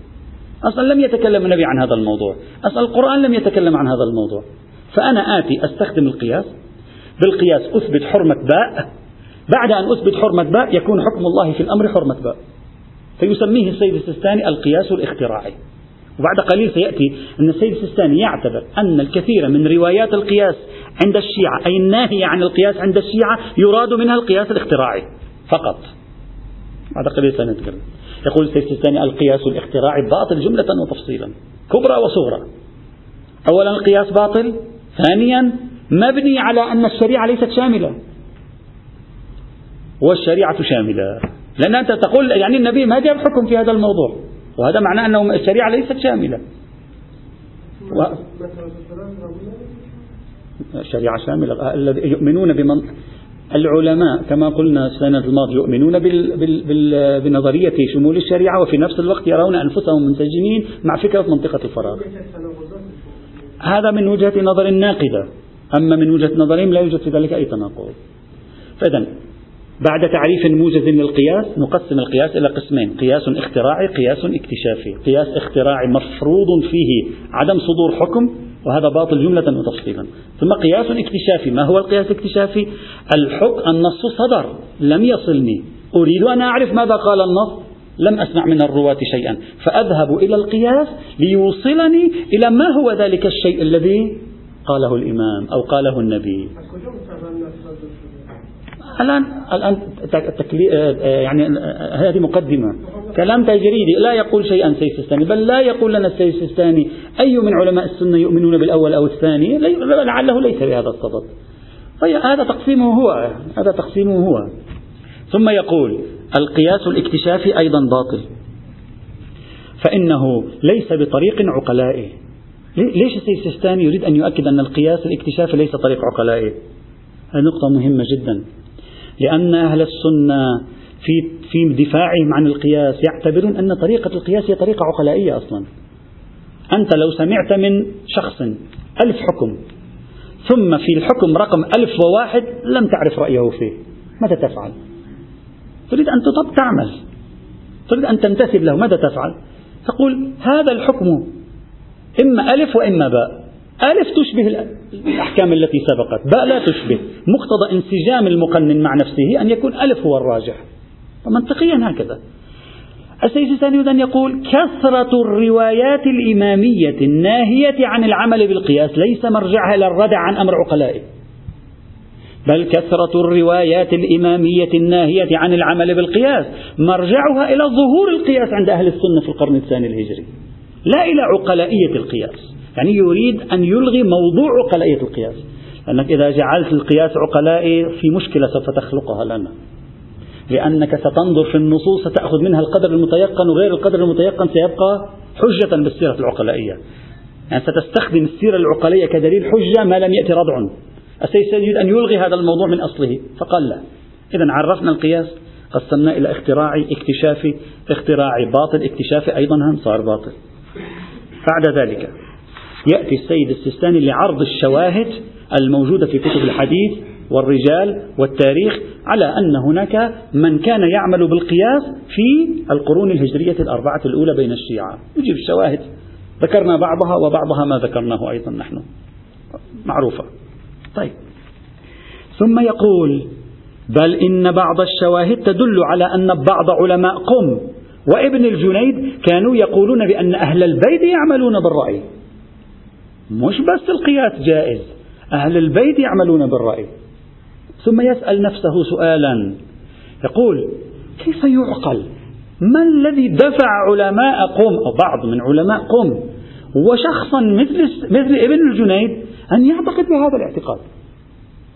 أصلا لم يتكلم النبي عن هذا الموضوع. أصلا القرآن لم يتكلم عن هذا الموضوع. فأنا آتي أستخدم القياس. بالقياس أثبت حرمة باء. بعد أن أثبت حرمة باء يكون حكم الله في الأمر حرمة باء. فيسميه السيد السيستاني القياس الاختراعي. وبعد قليل سيأتي أن السيد السيستاني يعتبر أن الكثير من روايات القياس عند الشيعة أي الناهية عن القياس عند الشيعة يراد منها القياس الاختراعي فقط. بعد قليل سنتكلم يقول السيد السيستاني القياس الاختراعي باطل جملة وتفصيلا كبرى وصغرى. أولا القياس باطل ثانيا مبني على أن الشريعة ليست شاملة. والشريعة شاملة. لأن أنت تقول يعني النبي ما جاب حكم في هذا الموضوع. وهذا معناه أن الشريعة ليست شاملة. و... الشريعة شاملة. الذي يؤمنون بمن العلماء كما قلنا السنة الماضية يؤمنون بال... بال... بال... بنظرية شمول الشريعة وفي نفس الوقت يرون أنفسهم منسجمين مع فكرة منطقة الفراغ. هذا من وجهة نظر ناقدة أما من وجهة نظرهم لا يوجد في ذلك أي تناقض. فإذا بعد تعريف موجز للقياس نقسم القياس إلى قسمين قياس اختراعي قياس اكتشافي. قياس اختراعي مفروض فيه عدم صدور حكم وهذا باطل جملة وتفصيلا. ثم قياس اكتشافي. ما هو القياس الاكتشافي؟ الحكم النص صدر لم يصلني. أريد أن أعرف ماذا قال النص؟ لم أسمع من الرواة شيئا. فأذهب إلى القياس ليوصلني إلى ما هو ذلك الشيء الذي قاله الإمام أو قاله النبي. الآن الآن. آه، آه، يعني آه، هذه مقدمة. كلام تجريدي لا يقول شيئا السيستاني بل لا يقول لنا السيستاني أي من علماء السنة يؤمنون بالأول أو الثاني؟ لعله ليس بهذا الصدد. طيب هذا تقسيمه هو هذا تقسيمه هو. ثم يقول القياس الاكتشافي أيضا باطل. فإنه ليس بطريق عقلائي ليش السيستاني يريد أن يؤكد أن القياس الاكتشافي ليس طريق عقلائي هذه نقطة مهمة جدا. لأن أهل السنة في في دفاعهم عن القياس يعتبرون أن طريقة القياس هي طريقة عقلائية أصلا. أنت لو سمعت من شخص ألف حكم ثم في الحكم رقم ألف وواحد لم تعرف رأيه فيه ماذا تفعل؟ تريد أن تطب تعمل تريد أن تنتسب له ماذا تفعل؟ تقول هذا الحكم إما ألف وإما باء. ألف تشبه الأحكام التي سبقت. باء لا تشبه. مقتضى انسجام المقنن مع نفسه أن يكون ألف هو الراجح. منطقيا هكذا. السيد الثاني أن يقول كثرة الروايات الإمامية الناهية عن العمل بالقياس ليس مرجعها إلى الردع عن أمر عقلائه بل كثرة الروايات الإمامية الناهية عن العمل بالقياس مرجعها إلى ظهور القياس عند أهل السنة في القرن الثاني الهجري. لا إلى عقلائية القياس. يعني يريد أن يلغي موضوع عقلائية القياس. لأنك إذا جعلت القياس عقلائي في مشكلة سوف تخلقها لنا. لأنك ستنظر في النصوص ستأخذ منها القدر المتيقن وغير القدر المتيقن سيبقى حجة بالسيرة العقلائية. يعني ستستخدم السيرة العقلية كدليل حجة ما لم يأتي ردع السيد يريد أن يلغي هذا الموضوع من أصله. فقال لا. إذا عرفنا القياس. قسمناه إلى اختراعي اكتشافي اختراعي باطل اكتشافي أيضا هم صار باطل. بعد ذلك يأتي السيد السيستاني لعرض الشواهد الموجودة في كتب الحديث والرجال والتاريخ على أن هناك من كان يعمل بالقياس في القرون الهجرية الأربعة الأولى بين الشيعة. يجيب الشواهد. ذكرنا بعضها وبعضها ما ذكرناه أيضا نحن. معروفة. طيب. ثم يقول بل إن بعض الشواهد تدل على أن بعض علماء قم وابن الجنيد كانوا يقولون بأن أهل البيت يعملون بالرأي. مش بس القياس جائز. أهل البيت يعملون بالرأي. ثم يسأل نفسه سؤالا. يقول كيف يعقل؟ ما الذي دفع علماء قم أو بعض من علماء قم وشخصا مثل مثل ابن الجنيد أن يعتقد بهذا الاعتقاد.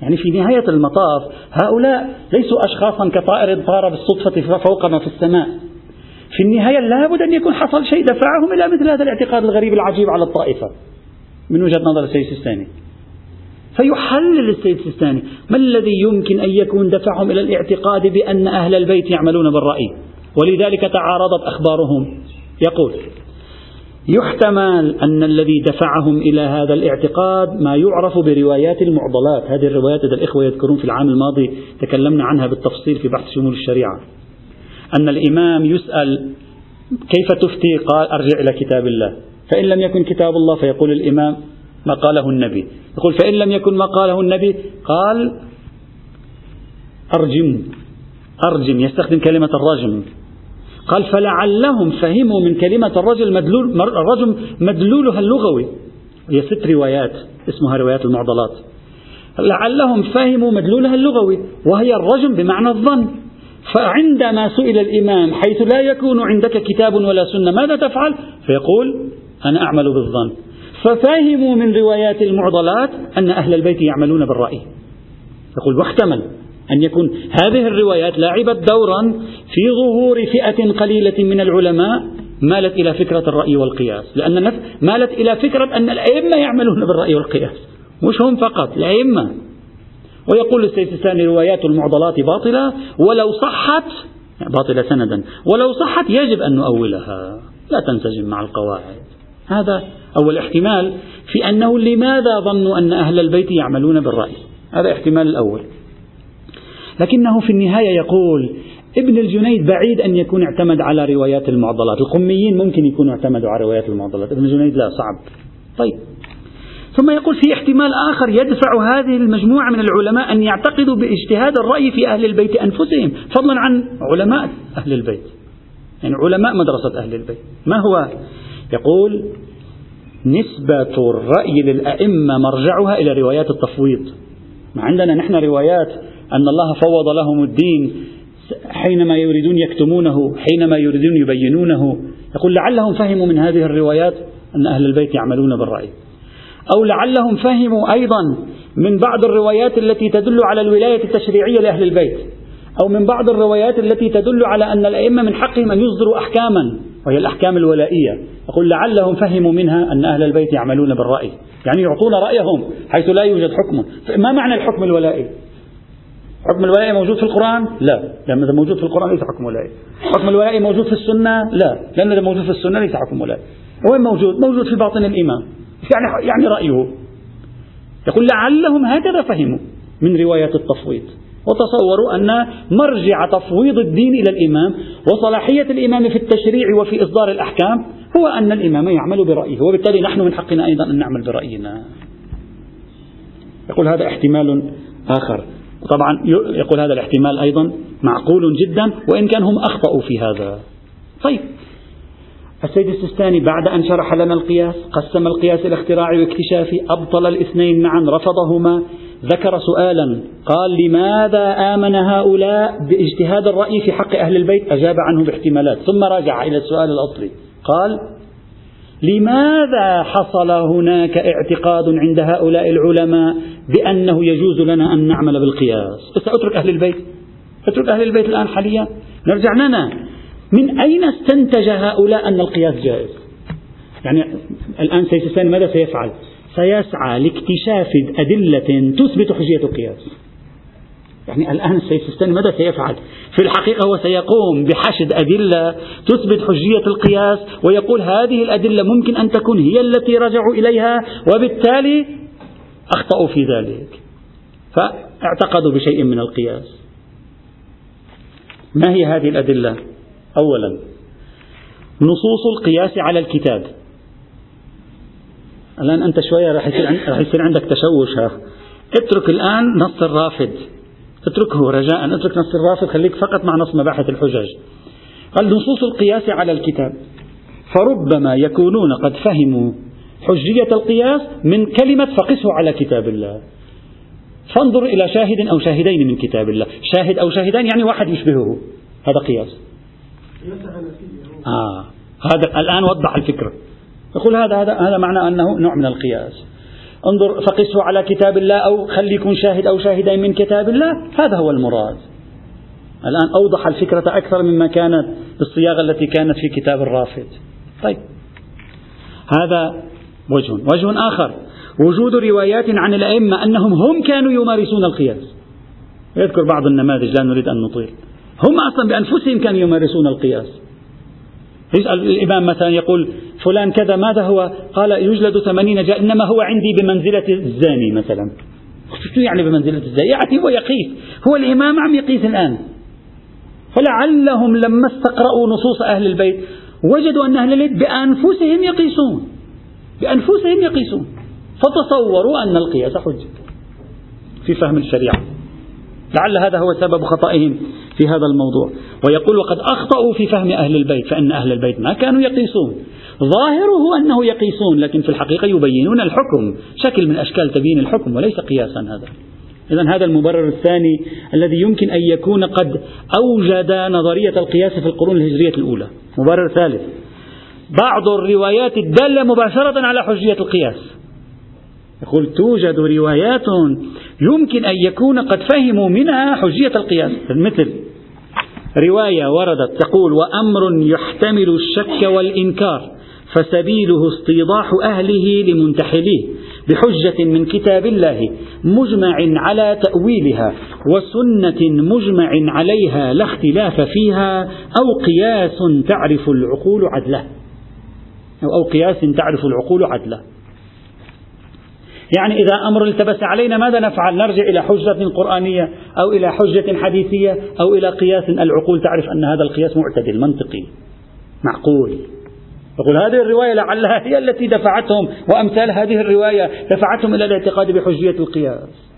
يعني في نهاية المطاف هؤلاء ليسوا أشخاصا كطائر طار بالصدفة فوقنا في السماء. في النهاية لابد أن يكون حصل شيء دفعهم إلى مثل هذا الاعتقاد الغريب العجيب على الطائفة. من وجهة نظر السيد السيستاني. فيحلل السيد السيستاني ما الذي يمكن أن يكون دفعهم إلى الاعتقاد بأن أهل البيت يعملون بالرأي؟ ولذلك تعارضت أخبارهم. يقول يحتمل أن الذي دفعهم إلى هذا الاعتقاد ما يعرف بروايات المعضلات. هذه الروايات إذا الإخوة يذكرون في العام الماضي تكلمنا عنها بالتفصيل في بحث شمول الشريعة. أن الإمام يسأل كيف تفتي؟ قال أرجع إلى كتاب الله. فإن لم يكن كتاب الله فيقول الإمام ما قاله النبي. يقول فإن لم يكن ما قاله النبي قال أرجم أرجم يستخدم كلمة الرجم. قال فلعلهم فهموا من كلمة الرجل مدلول الرجم مدلولها اللغوي. هي ست روايات اسمها روايات المعضلات. لعلهم فهموا مدلولها اللغوي وهي الرجم بمعنى الظن. فعندما سئل الإمام حيث لا يكون عندك كتاب ولا سنة ماذا تفعل؟ فيقول أنا أعمل بالظن. ففهموا من روايات المعضلات أن أهل البيت يعملون بالرأي. يقول واحتمل أن يكون هذه الروايات لعبت دورا في ظهور فئة قليلة من العلماء مالت إلى فكرة الرأي والقياس. لأن مالت إلى فكرة أن الأئمة يعملون بالرأي والقياس. مش هم فقط الأئمة. ويقول السيد الثاني روايات المعضلات باطلة ولو صحت باطلة سندا ولو صحت يجب أن نؤولها. لا تنسجم مع القواعد. هذا أول احتمال في أنه لماذا ظنوا أن أهل البيت يعملون بالرأي؟ هذا احتمال الأول. لكنه في النهاية يقول ابن الجنيد بعيد أن يكون اعتمد على روايات المعضلات. القميين ممكن يكونوا اعتمدوا على روايات المعضلات. ابن الجنيد لا صعب. طيب. ثم يقول في احتمال آخر يدفع هذه المجموعة من العلماء أن يعتقدوا باجتهاد الرأي في أهل البيت أنفسهم فضلا عن علماء أهل البيت. يعني علماء مدرسة أهل البيت. ما هو يقول نسبة الرأي للأئمة مرجعها إلى روايات التفويض. ما عندنا نحن روايات أن الله فوض لهم الدين حينما يريدون يكتمونه حينما يريدون يبينونه. يقول لعلهم فهموا من هذه الروايات أن أهل البيت يعملون بالرأي. أو لعلهم فهموا أيضا من بعض الروايات التي تدل على الولاية التشريعية لأهل البيت. أو من بعض الروايات التي تدل على أن الأئمة من حقهم أن يصدروا أحكاما. وهي الأحكام الولائية يقول لعلهم فهموا منها أن أهل البيت يعملون بالرأي يعني يعطون رأيهم حيث لا يوجد حكم ما معنى الحكم الولائي حكم الولائي موجود في القرآن؟ لا، لأن إذا موجود في القرآن ليس حكم ولائي. حكم الولائي موجود في السنة؟ لا، لأن إذا موجود في السنة ليس حكم ولائي. وين موجود؟ موجود في باطن الإمام. يعني يعني رأيه. يقول لعلهم هكذا فهموا من رواية التفويض. وتصوروا أن مرجع تفويض الدين إلى الإمام وصلاحية الإمام في التشريع وفي إصدار الأحكام هو أن الإمام يعمل برأيه وبالتالي نحن من حقنا أيضا أن نعمل برأينا. يقول هذا احتمال آخر. طبعا يقول هذا الاحتمال أيضا معقول جدا وإن كان هم أخطأوا في هذا. طيب. السيد السيستاني بعد أن شرح لنا القياس قسم القياس إلى اختراعي واكتشافي أبطل الاثنين معا رفضهما. ذكر سؤالا قال لماذا آمن هؤلاء باجتهاد الرأي في حق أهل البيت؟ أجاب عنه باحتمالات. ثم راجع إلى السؤال الأصلي قال لماذا حصل هناك اعتقاد عند هؤلاء العلماء بأنه يجوز لنا أن نعمل بالقياس؟ بس أترك أهل البيت. أترك أهل البيت الآن حاليا. نرجع لنا. من أين استنتج هؤلاء أن القياس جائز؟ يعني الآن سيستاني ماذا سيفعل؟ سيسعى لاكتشاف أدلة تثبت حجية القياس. يعني الآن السيستاني ماذا سيفعل؟ في الحقيقة هو سيقوم بحشد أدلة تثبت حجية القياس ويقول هذه الأدلة ممكن أن تكون هي التي رجعوا إليها وبالتالي أخطأوا في ذلك. فاعتقدوا بشيء من القياس. ما هي هذه الأدلة؟ أولا نصوص القياس على الكتاب. الآن أنت شوية راح يصير راح يصير عندك تشوش ها. اترك الآن نص الرافد. اتركه رجاء. اترك نص الرافد خليك فقط مع نص مباحث الحجج. قال نصوص القياس على الكتاب. فربما يكونون قد فهموا حجية القياس من كلمة فقسه على كتاب الله. فانظر إلى شاهد أو شاهدين من كتاب الله. شاهد أو شاهدان يعني واحد يشبهه. هذا قياس. آه. هذا الآن وضح الفكرة. يقول هذا هذا هذا معنى أنه نوع من القياس. انظر فقسه على كتاب الله أو خلي يكون شاهد أو شاهدين من كتاب الله. هذا هو المراد. الآن أوضح الفكرة أكثر مما كانت بالصياغة التي كانت في كتاب الرافد. طيب. هذا وجه. وجه آخر. وجود روايات عن الأئمة أنهم هم كانوا يمارسون القياس. يذكر بعض النماذج لا نريد أن نطيل. هم أصلا بأنفسهم كانوا يمارسون القياس. يسأل الإمام مثلا يقول فلان كذا ماذا هو؟ قال يجلد ثمانين جاء إنما هو عندي بمنزلة الزاني مثلا. شو يعني بمنزلة الزاني؟ يعني هو يقيس. هو الإمام عم يقيس الآن. فلعلهم لما استقرأوا نصوص أهل البيت وجدوا أن أهل البيت بأنفسهم يقيسون. بأنفسهم يقيسون. فتصوروا أن القياس حجة. في فهم الشريعة. لعل هذا هو سبب خطئهم في هذا الموضوع. ويقول وقد أخطأوا في فهم أهل البيت فإن أهل البيت ما كانوا يقيسون. ظاهره أنه يقيسون لكن في الحقيقة يبينون الحكم شكل من أشكال تبيين الحكم وليس قياسا هذا. إذا هذا المبرر الثاني الذي يمكن أن يكون قد أوجد نظرية القياس في القرون الهجرية الأولى. مبرر ثالث. بعض الروايات الدالة مباشرة على حجية القياس. يقول توجد روايات يمكن أن يكون قد فهموا منها حجية القياس. مثل رواية وردت تقول وأمر يحتمل الشك والإنكار فسبيله استيضاح أهله لمنتحليه بحجة من كتاب الله مجمع على تأويلها وسنة مجمع عليها لا اختلاف فيها أو قياس تعرف العقول عدله. أو قياس تعرف العقول عدله. يعني إذا أمر التبس علينا ماذا نفعل؟ نرجع إلى حجة قرآنية أو إلى حجة حديثية أو إلى قياس العقول. تعرف أن هذا القياس معتدل منطقي معقول. يقول هذه الرواية لعلها هي التي دفعتهم وأمثال هذه الرواية دفعتهم إلى الاعتقاد بحجية القياس.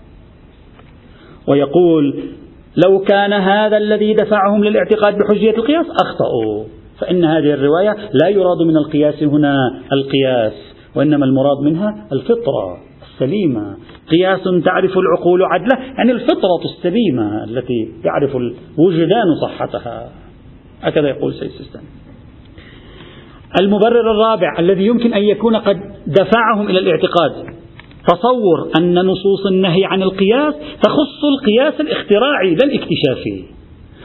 ويقول لو كان هذا الذي دفعهم للاعتقاد بحجية القياس أخطأوا. فإن هذه الرواية لا يراد من القياس هنا القياس وإنما المراد منها الفطرة. السليمة. قياس تعرف العقول عدله يعني الفطرة السليمة التي يعرف الوجدان صحتها. هكذا يقول سيد السيستاني. المبرر الرابع الذي يمكن أن يكون قد دفعهم إلى الاعتقاد. تصور أن نصوص النهي عن القياس تخص القياس الاختراعي لا الاكتشافي.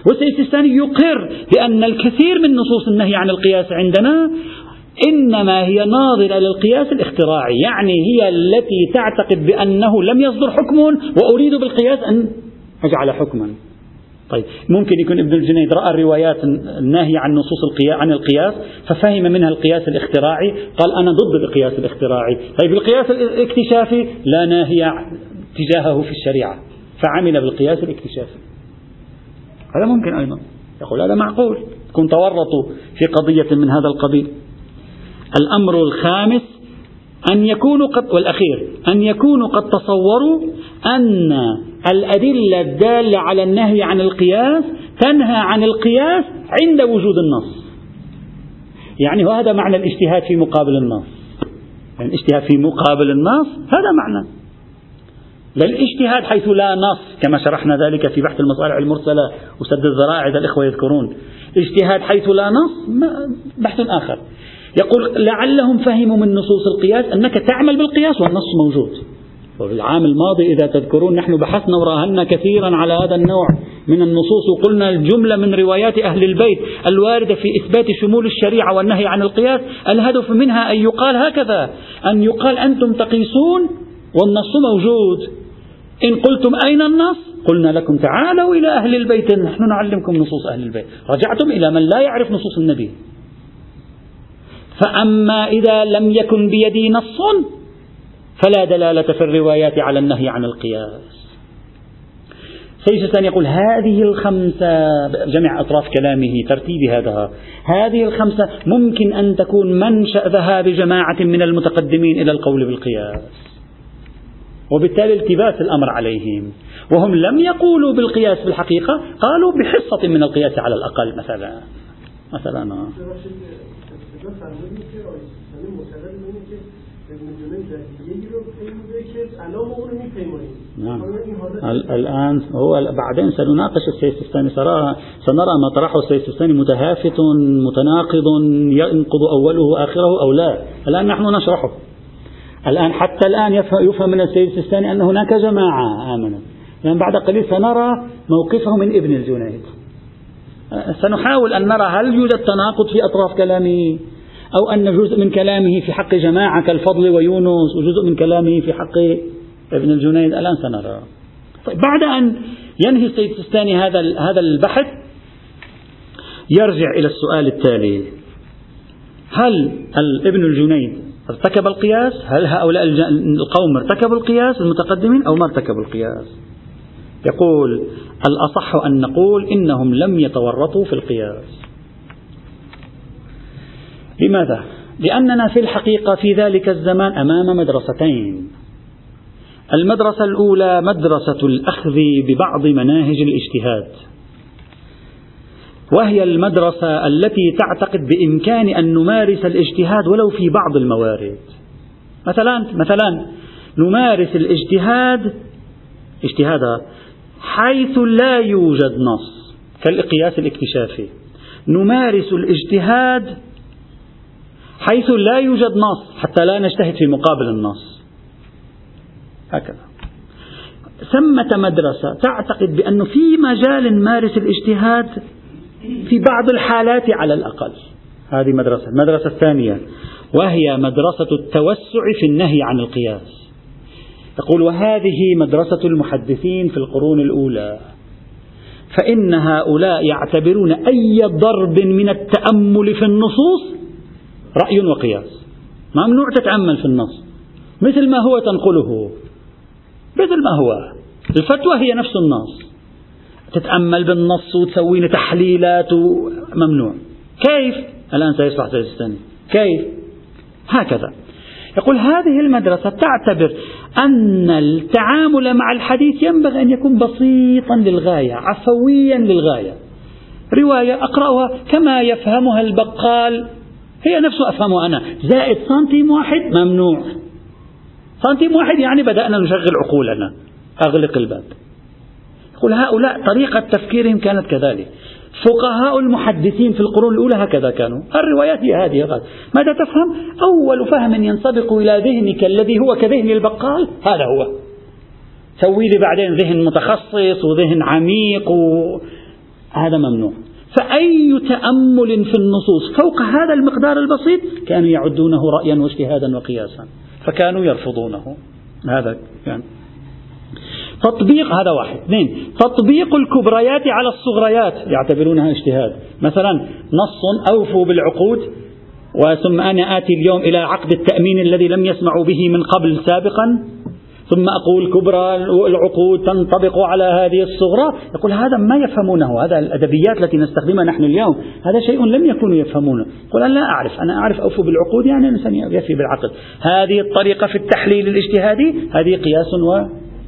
والسيستاني يقر بأن الكثير من نصوص النهي عن القياس عندنا إنما هي ناظرة للقياس الاختراعي يعني هي التي تعتقد بأنه لم يصدر حكم وأريد بالقياس أن أجعل حكما. طيب ممكن يكون ابن الجنيد رأى الروايات الناهية عن نصوص القياس عن القياس ففهم منها القياس الاختراعي قال أنا ضد القياس الاختراعي. طيب القياس الاكتشافي لا ناهي تجاهه في الشريعة فعمل بالقياس الاكتشافي. هذا ممكن أيضا. يقول هذا معقول. تكون تورطوا في قضية من هذا القبيل. الأمر الخامس أن يكونوا قد والأخير أن يكونوا قد تصوروا أن الأدلة الدالة على النهي عن القياس تنهى عن القياس عند وجود النص. يعني هذا معنى الاجتهاد في مقابل النص. يعني الاجتهاد في مقابل النص هذا معنى. لا الاجتهاد حيث لا نص كما شرحنا ذلك في بحث المصالح المرسلة وسد الذرائع إذا الإخوة يذكرون. اجتهاد حيث لا نص بحث آخر. يقول لعلهم فهموا من نصوص القياس أنك تعمل بالقياس والنص موجود. وفي العام الماضي إذا تذكرون نحن بحثنا ورأهنا كثيرا على هذا النوع من النصوص وقلنا الجملة من روايات أهل البيت الواردة في إثبات شمول الشريعة والنهي عن القياس الهدف منها أن يقال هكذا أن يقال أنتم تقيسون والنص موجود. إن قلتم أين النص؟ قلنا لكم تعالوا إلى أهل البيت نحن نعلمكم نصوص أهل البيت. رجعتم إلى من لا يعرف نصوص النبي. فأما إذا لم يكن بيدي نص فلا دلالة في الروايات على النهي عن القياس. سيجسان يقول هذه الخمسة جميع أطراف كلامه ترتيب هذا هذه الخمسة ممكن أن تكون منشأ ذهاب جماعة من المتقدمين إلى القول بالقياس. وبالتالي التباس الأمر عليهم. وهم لم يقولوا بالقياس في الحقيقة قالوا بحصة من القياس على الأقل مثلا. مثلا. نعم الآن هو بعدين سنناقش السيستاني سنرى ما طرحه السيستاني متهافت متناقض ينقض أوله آخره أو لا. الآن نحن نشرحه. الآن حتى الآن يفهم من السيد السيستاني أن هناك جماعة آمنت. يعني بعد قليل سنرى موقفه من ابن الجنيد. سنحاول أن نرى هل يوجد تناقض في أطراف كلامه أو أن جزء من كلامه في حق جماعة كالفضل ويونس وجزء من كلامه في حق ابن الجنيد؟ الآن سنرى. طيب بعد أن ينهي السيد السيستاني هذا هذا البحث يرجع إلى السؤال التالي. هل ابن الجنيد ارتكب القياس؟ هل هؤلاء القوم ارتكبوا القياس المتقدمين أو ما ارتكبوا القياس؟ يقول الأصح أن نقول إنهم لم يتورطوا في القياس. لماذا؟ لأننا في الحقيقة في ذلك الزمان أمام مدرستين. المدرسة الأولى مدرسة الأخذ ببعض مناهج الاجتهاد. وهي المدرسة التي تعتقد بإمكان أن نمارس الاجتهاد ولو في بعض الموارد. مثلا مثلا نمارس الاجتهاد اجتهاد حيث لا يوجد نص كالقياس الاكتشافي. نمارس الاجتهاد حيث لا يوجد نص حتى لا نجتهد في مقابل النص. هكذا. ثمة مدرسة تعتقد بأنه في مجال نمارس الاجتهاد في بعض الحالات على الأقل. هذه مدرسة. المدرسة الثانية وهي مدرسة التوسع في النهي عن القياس. يقول وهذه مدرسة المحدثين في القرون الأولى. فإن هؤلاء يعتبرون أي ضرب من التأمل في النصوص رأي وقياس. ممنوع تتأمل في النص. مثل ما هو تنقله. مثل ما هو. الفتوى هي نفس النص. تتأمل بالنص وتسوي تحليلات ممنوع. كيف؟ الآن سيشرح الثاني كيف؟ هكذا. يقول هذه المدرسة تعتبر أن التعامل مع الحديث ينبغي أن يكون بسيطا للغاية عفويا للغاية. رواية أقرأها كما يفهمها البقال. هي نفسه أفهمها أنا. زائد سنتيم واحد ممنوع. سنتيم واحد يعني بدأنا نشغل عقولنا. أغلق الباب. يقول هؤلاء طريقة تفكيرهم كانت كذلك. فقهاء المحدثين في القرون الأولى هكذا كانوا. الروايات هي هذه غير. ماذا تفهم؟ أول فهم ينسبق إلى ذهنك الذي هو كذهن البقال هذا هو. سوي لي بعدين ذهن متخصص وذهن عميق هذا ممنوع. فأي تأمل في النصوص؟ فوق هذا المقدار البسيط كانوا يعدونه رأيا واجتهادا وقياسا فكانوا يرفضونه. هذا كان تطبيق هذا واحد. اثنين تطبيق الكبريات على الصغريات. يعتبرونها اجتهاد. مثلا نص أوفوا بالعقود وثم أنا آتي اليوم إلى عقد التأمين الذي لم يسمعوا به من قبل سابقا. ثم أقول كبرى العقود تنطبق على هذه الصغرى. يقول هذا ما يفهمونه. هذا الأدبيات التي نستخدمها نحن اليوم. هذا شيء لم يكونوا يفهمونه. يقول أنا لا أعرف. أنا أعرف أوفوا بالعقود يعني الإنسان يفي بالعقد. هذه الطريقة في التحليل الاجتهادي. هذه قياس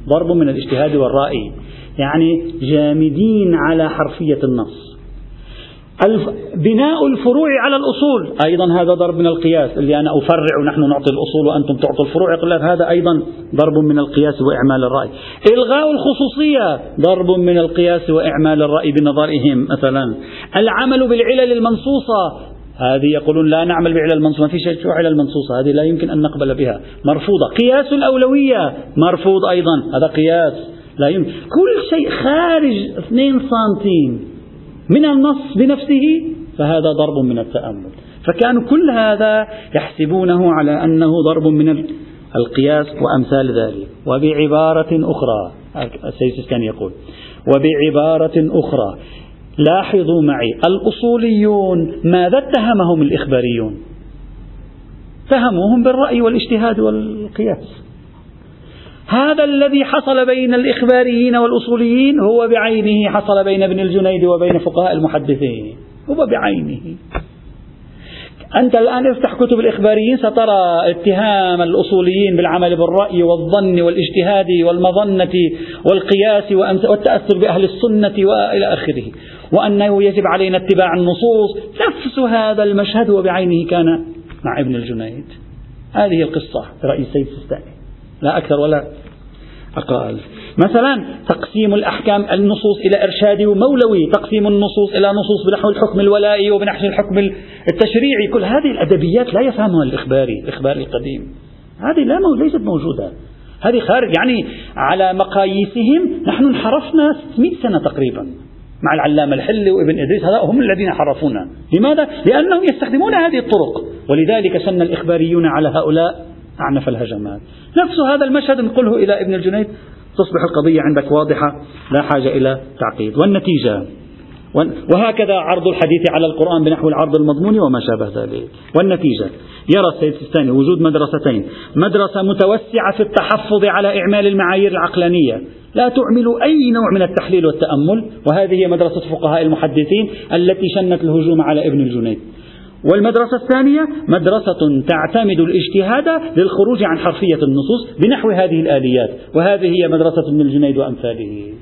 ضرب من الاجتهاد والرأي. يعني جامدين على حرفية النص. بناء الفروع على الأصول. أيضا هذا ضرب من القياس. اللي أنا أفرع ونحن نعطي الأصول وأنتم تعطوا الفروع. يقول لك هذا أيضا ضرب من القياس وإعمال الرأي. إلغاء الخصوصية ضرب من القياس وإعمال الرأي بنظرهم. مثلا العمل بالعلل المنصوصة هذه يقولون لا نعمل بعلل المنصوصة ما في شيء علل منصوصة هذه لا يمكن أن نقبل بها. مرفوضة. قياس الأولوية مرفوض أيضا. هذا قياس. لا يمكن. كل شيء خارج 2 سنتيم من النص بنفسه فهذا ضرب من التأمل. فكانوا كل هذا يحسبونه على أنه ضرب من القياس وأمثال ذلك. وبعبارة أخرى السيسس كان يقول وبعبارة أخرى لاحظوا معي الأصوليون ماذا اتهمهم الإخباريون؟ اتهموهم بالرأي والاجتهاد والقياس. هذا الذي حصل بين الإخباريين والأصوليين هو بعينه حصل بين ابن الجنيد وبين فقهاء المحدثين هو بعينه. أنت الآن افتح كتب الإخباريين سترى اتهام الأصوليين بالعمل بالرأي والظن والاجتهاد والمظنة والقياس والتأثر بأهل السنة وإلى آخره. وأنه يجب علينا اتباع النصوص. نفس هذا المشهد وبعينه كان مع ابن الجنيد. هذه القصة رئيس سيد السيستاني. لا أكثر ولا أقل. مثلا تقسيم الأحكام النصوص إلى إرشادي ومولوي تقسيم النصوص إلى نصوص بنحو الحكم الولائي وبنحو الحكم التشريعي. كل هذه الأدبيات لا يفهمها الإخباري الإخباري القديم. هذه لا ليست موجودة. هذه خارج يعني على مقاييسهم نحن انحرفنا 600 سنة تقريبا. مع العلامة الحلي وابن إدريس هؤلاء هم الذين حرفونا. لماذا؟ لأنهم يستخدمون هذه الطرق. ولذلك سن الإخباريون على هؤلاء أعنف الهجمات. نفس هذا المشهد نقله إلى ابن الجنيد. تصبح القضية عندك واضحة لا حاجة إلى تعقيد. والنتيجة؟ وهكذا عرض الحديث على القرآن بنحو العرض المضموني وما شابه ذلك. والنتيجة يرى السيد السيستاني وجود مدرستين. مدرسة متوسعة في التحفظ على إعمال المعايير العقلانية. لا تعمل أي نوع من التحليل والتأمل وهذه هي مدرسة فقهاء المحدثين التي شنت الهجوم على ابن الجنيد. والمدرسة الثانية مدرسة تعتمد الاجتهاد للخروج عن حرفية النصوص بنحو هذه الآليات وهذه هي مدرسة ابن الجنيد وأمثاله.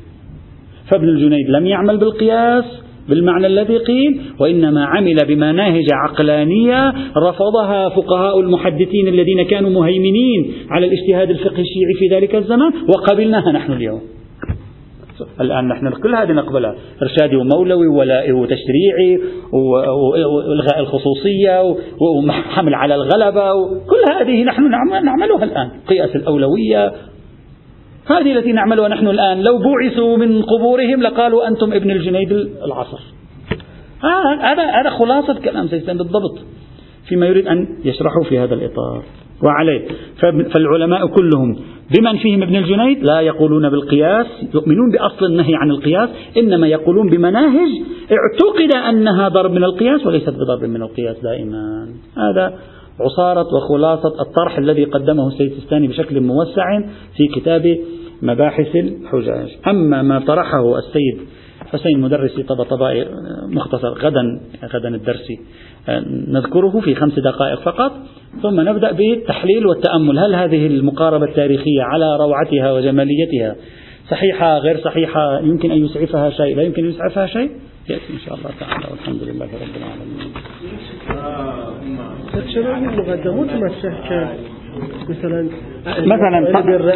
فابن الجنيد لم يعمل بالقياس بالمعنى الذي قيل وإنما عمل بمناهج عقلانية رفضها فقهاء المحدثين الذين كانوا مهيمنين على الاجتهاد الفقهي الشيعي في ذلك الزمان وقبلناها نحن اليوم. الآن نحن كل هذه نقبلها إرشادي ومولوي وولائي وتشريعي وإلغاء الخصوصية وحمل على الغلبة كل هذه نحن نعملها الآن. قياس الأولوية هذه التي نعملها نحن الآن. لو بعثوا من قبورهم لقالوا أنتم ابن الجنيد العصر. هذا هذا خلاصة كلام سيستان بالضبط. فيما يريد أن يشرحه في هذا الإطار. وعليه. فالعلماء كلهم بمن فيهم ابن الجنيد؟ لا يقولون بالقياس. يؤمنون بأصل النهي عن القياس. إنما يقولون بمناهج. اعتقد أنها ضرب من القياس وليست بضرب من القياس دائما. هذا عصارة وخلاصة الطرح الذي قدمه السيد السيستاني بشكل موسع في كتاب مباحث الحجاج. أما ما طرحه السيد حسين مدرسي طبطبائي مختصر غدا غدا الدرسي نذكره في خمس دقائق فقط. ثم نبدأ بالتحليل والتأمل. هل هذه المقاربة التاريخية على روعتها وجماليتها صحيحة غير صحيحة؟ يمكن أن يسعفها شيء. لا يمكن أن يسعفها شيء؟ يأتي إن شاء الله تعالى. والحمد لله رب العالمين. چرا این مقدمات مطرح کرد. مثلا مثلا